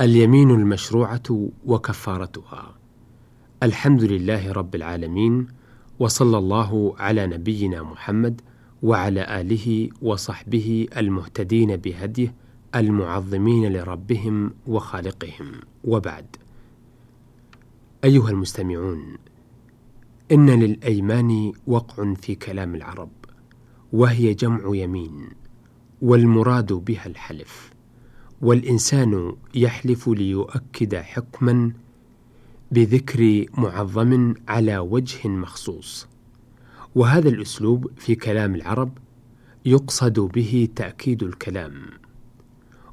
اليمين المشروعة وكفارتها. الحمد لله رب العالمين وصلى الله على نبينا محمد وعلى آله وصحبه المهتدين بهديه المعظمين لربهم وخالقهم وبعد. أيها المستمعون، إن للأيمان وقع في كلام العرب، وهي جمع يمين، والمراد بها الحلف. والإنسان يحلف ليؤكد حكما بذكر معظم على وجه مخصوص. وهذا الأسلوب في كلام العرب يقصد به تأكيد الكلام.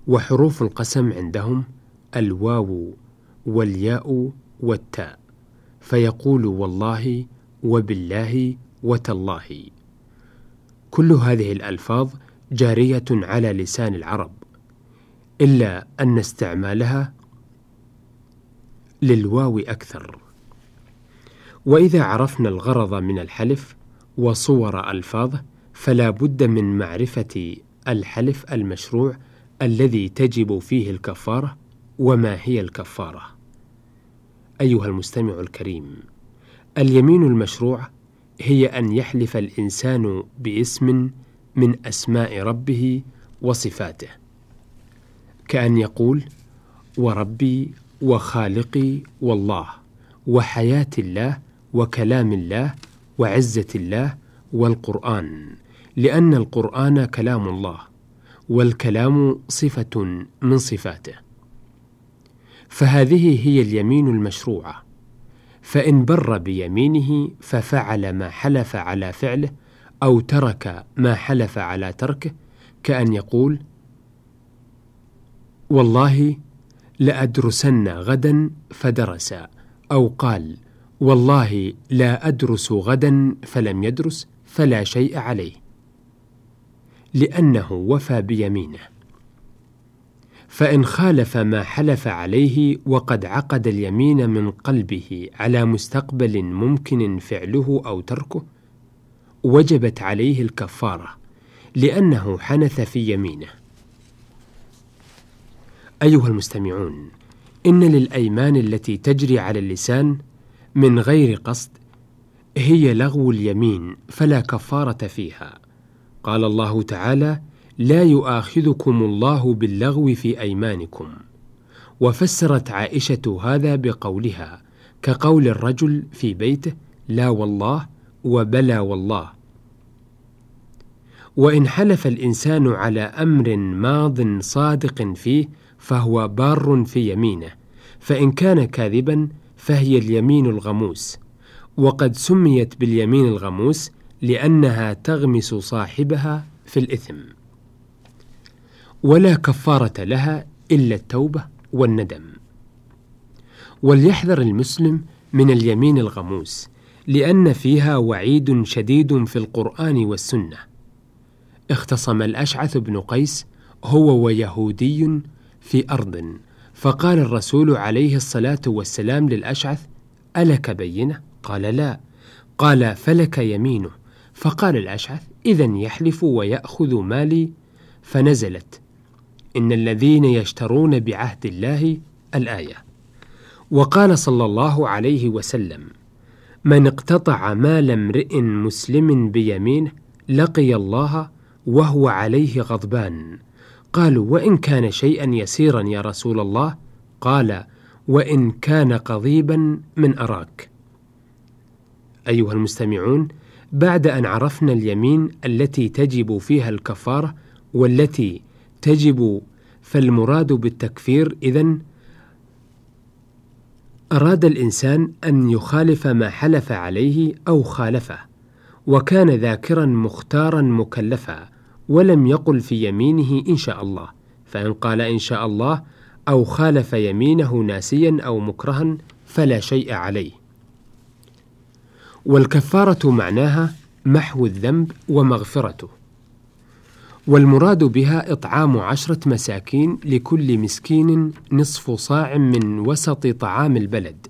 وحروف القسم عندهم الواو والياء والتاء فيقول والله وبالله وتالله. كل هذه الألفاظ جارية على لسان العرب. إلا أن استعمالها للواو أكثر. وإذا عرفنا الغرض من الحلف وصور ألفاظه فلا بد من معرفة الحلف المشروع الذي تجب فيه الكفارة وما هي الكفارة. أيها المستمع الكريم، اليمين المشروع هي أن يحلف الإنسان باسم من أسماء ربه وصفاته كأن يقول: وربي وخالقي والله وحياة الله وكلام الله وعزة الله والقرآن لأن القرآن كلام الله والكلام صفة من صفاته. فهذه هي اليمين المشروعة. فإن بر بيمينه ففعل ما حلف على فعله أو ترك ما حلف على تركه كأن يقول: والله لأدرسن غدا فدرس أو قال والله لا أدرس غدا فلم يدرس فلا شيء عليه. لأنه وفى بيمينه. فإن خالف ما حلف عليه وقد عقد اليمين من قلبه على مستقبل ممكن فعله أو تركه وجبت عليه الكفارة لأنه حنث في يمينه. أيها المستمعون، إن للأيمان التي تجري على اللسان من غير قصد هي لغو اليمين فلا كفارة فيها. قال الله تعالى: لا يؤاخذكم الله باللغو في أيمانكم. وفسرت عائشة هذا بقولها: كقول الرجل في بيته: لا والله وبلا والله. وإن حلف الإنسان على أمر ماض صادق فيه فهو بار في يمينه فإن كان كاذبا فهي اليمين الغموس. وقد سميت باليمين الغموس لأنها تغمس صاحبها في الإثم. ولا كفارة لها إلا التوبة والندم. وليحذر المسلم من اليمين الغموس لأن فيها وعيد شديد في القرآن والسنة. اختصم الأشعث بن قيس هو ويهودي في أرض. فقال الرسول عليه الصلاة والسلام للأشعث ألك بينة؟ قال لا. قال فلك يمينه. فقال الأشعث إذا يحلف ويأخذ مالي. فنزلت إن الذين يشترون بعهد الله الآية. وقال صلى الله عليه وسلم من اقتطع مال امرئ مسلم بيمينه لقي الله وهو عليه غضبان. قالوا وإن كان شيئا يسيرا يا رسول الله؟ قال وإن كان قضيبا من أراك. أيها المستمعون بعد أن عرفنا اليمين التي تجب فيها الكفارة والتي تجب فالمراد بالتكفير إذن أراد الإنسان أن يخالف ما حلف عليه أو خالفه وكان ذاكرا مختارا مكلفا. ولم يقل في يمينه إن شاء الله فإن قال إن شاء الله أو خالف يمينه ناسيا أو مكرها فلا شيء عليه. والكفارة معناها محو الذنب ومغفرته. والمراد بها إطعام عشرة مساكين لكل مسكين نصف صاع من وسط طعام البلد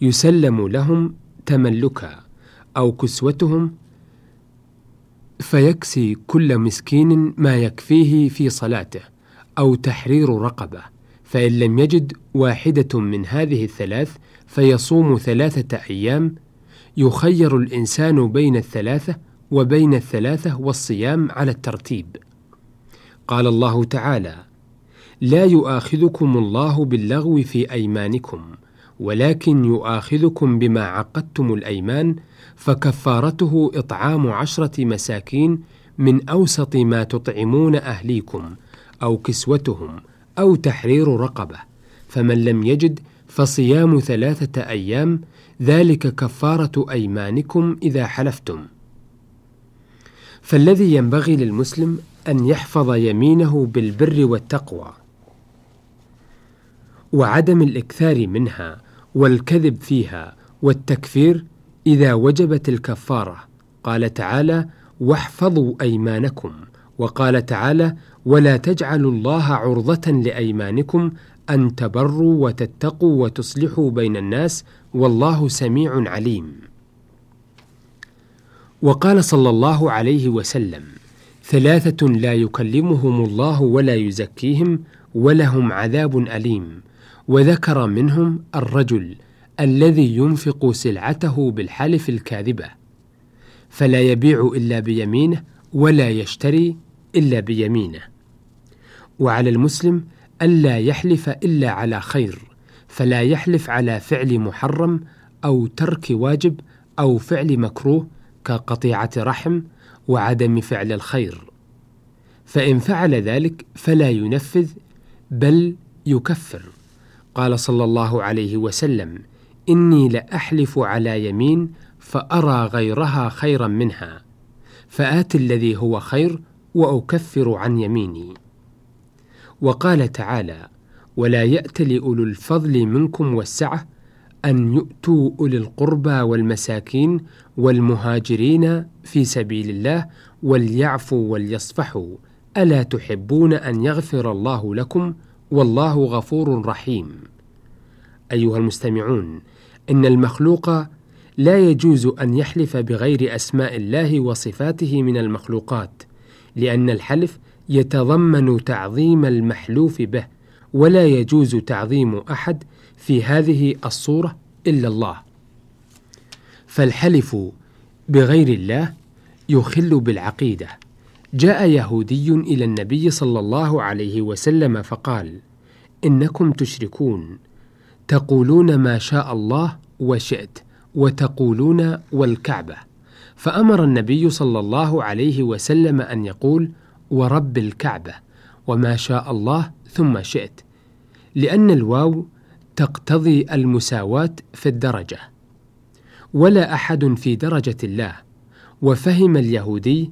يسلم لهم تملكا أو كسوتهم فيكسي كل مسكين ما يكفيه في صلاته أو تحرير رقبة فإن لم يجد واحدة من هذه الثلاث فيصوم ثلاثة أيام يخير الإنسان بين الثلاثة وبين الثلاثة والصيام على الترتيب. قال الله تعالى: لا يؤاخذكم الله باللغو في أيمانكم ولكن يؤاخذكم بما عقدتم الأيمان فكفارته إطعام عشرة مساكين من أوسط ما تطعمون أهليكم أو كسوتهم أو تحرير رقبة فمن لم يجد فصيام ثلاثة أيام ذلك كفارة أيمانكم إذا حلفتم. فالذي ينبغي للمسلم أن يحفظ يمينه بالبر والتقوى وعدم الإكثار منها والكذب فيها والتكفير إذا وجبت الكفارة قال تعالى واحفظوا أيمانكم. وقال تعالى ولا تجعلوا الله عرضة لأيمانكم أن تبروا وتتقوا وتصلحوا بين الناس والله سميع عليم. وقال صلى الله عليه وسلم ثلاثة لا يكلمهم الله ولا يزكيهم ولهم عذاب أليم. وذكر منهم الرجل الذي ينفق سلعته بالحلف الكاذبة فلا يبيع إلا بيمينه ولا يشتري إلا بيمينه. وعلى المسلم ألا يحلف إلا على خير فلا يحلف على فعل محرم أو ترك واجب أو فعل مكروه كقطيعة رحم وعدم فعل الخير. فإن فعل ذلك فلا ينفذ بل يكفر. قال صلى الله عليه وسلم إني لأحلف على يمين فأرى غيرها خيرا منها فآت الذي هو خير وأكفر عن يميني. وقال تعالى ولا يأت لأولو الفضل منكم والسعة أن يؤتوا أولي القربى والمساكين والمهاجرين في سبيل الله وليعفوا وليصفحوا ألا تحبون أن يغفر الله لكم والله غفور رحيم. أيها المستمعون إن المخلوق لا يجوز أن يحلف بغير أسماء الله وصفاته من المخلوقات لأن الحلف يتضمن تعظيم المحلوف به ولا يجوز تعظيم أحد في هذه الصورة إلا الله. فالحلف بغير الله يخل بالعقيدة. جاء يهودي إلى النبي صلى الله عليه وسلم فقال إنكم تشركون. تقولون ما شاء الله وشئت وتقولون والكعبة. فأمر النبي صلى الله عليه وسلم أن يقول ورب الكعبة وما شاء الله ثم شئت لأن الواو تقتضي المساواة في الدرجة. ولا أحد في درجة الله وفهم اليهودي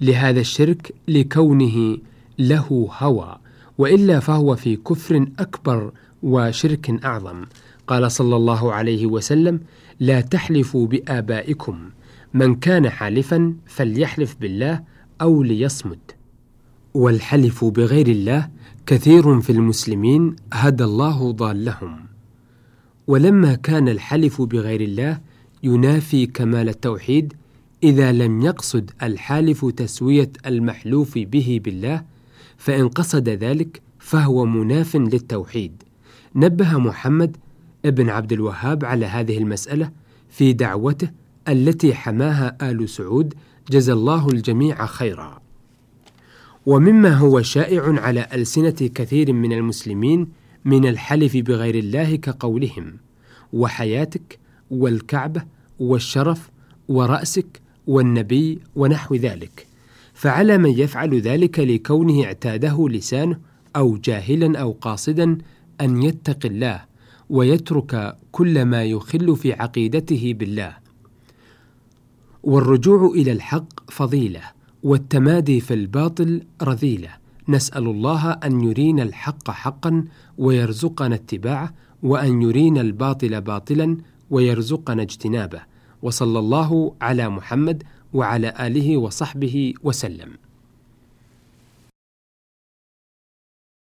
لهذا الشرك لكونه له هوى وإلا فهو في كفر أكبر وشرك أعظم. قال صلى الله عليه وسلم لا تحلفوا بآبائكم. من كان حالفا فليحلف بالله أو ليصمت. والحلف بغير الله كثير في المسلمين هدى الله ضالهم. ولما كان الحلف بغير الله ينافي كمال التوحيد إذا لم يقصد الحالف تسوية المحلوف به بالله فإن قصد ذلك فهو مناف للتوحيد. نبه محمد ابن عبد الوهاب على هذه المسألة في دعوته التي حماها آل سعود جزى الله الجميع خيرا ومما هو شائع على ألسنة كثير من المسلمين من الحلف بغير الله كقولهم: وحياتك والكعبة والشرف ورأسك والنبي ونحو ذلك. فعلى من يفعل ذلك لكونه اعتاده لسانه أو جاهلا أو قاصدا أن يتقي الله ويترك كل ما يخل في عقيدته بالله. والرجوع إلى الحق فضيلة والتمادي في الباطل رذيلة. نسأل الله أن يرينا الحق حقا ويرزقنا اتباعه وأن يرينا الباطل باطلا ويرزقنا اجتنابه. وصلى الله على محمد وعلى آله وصحبه وسلم.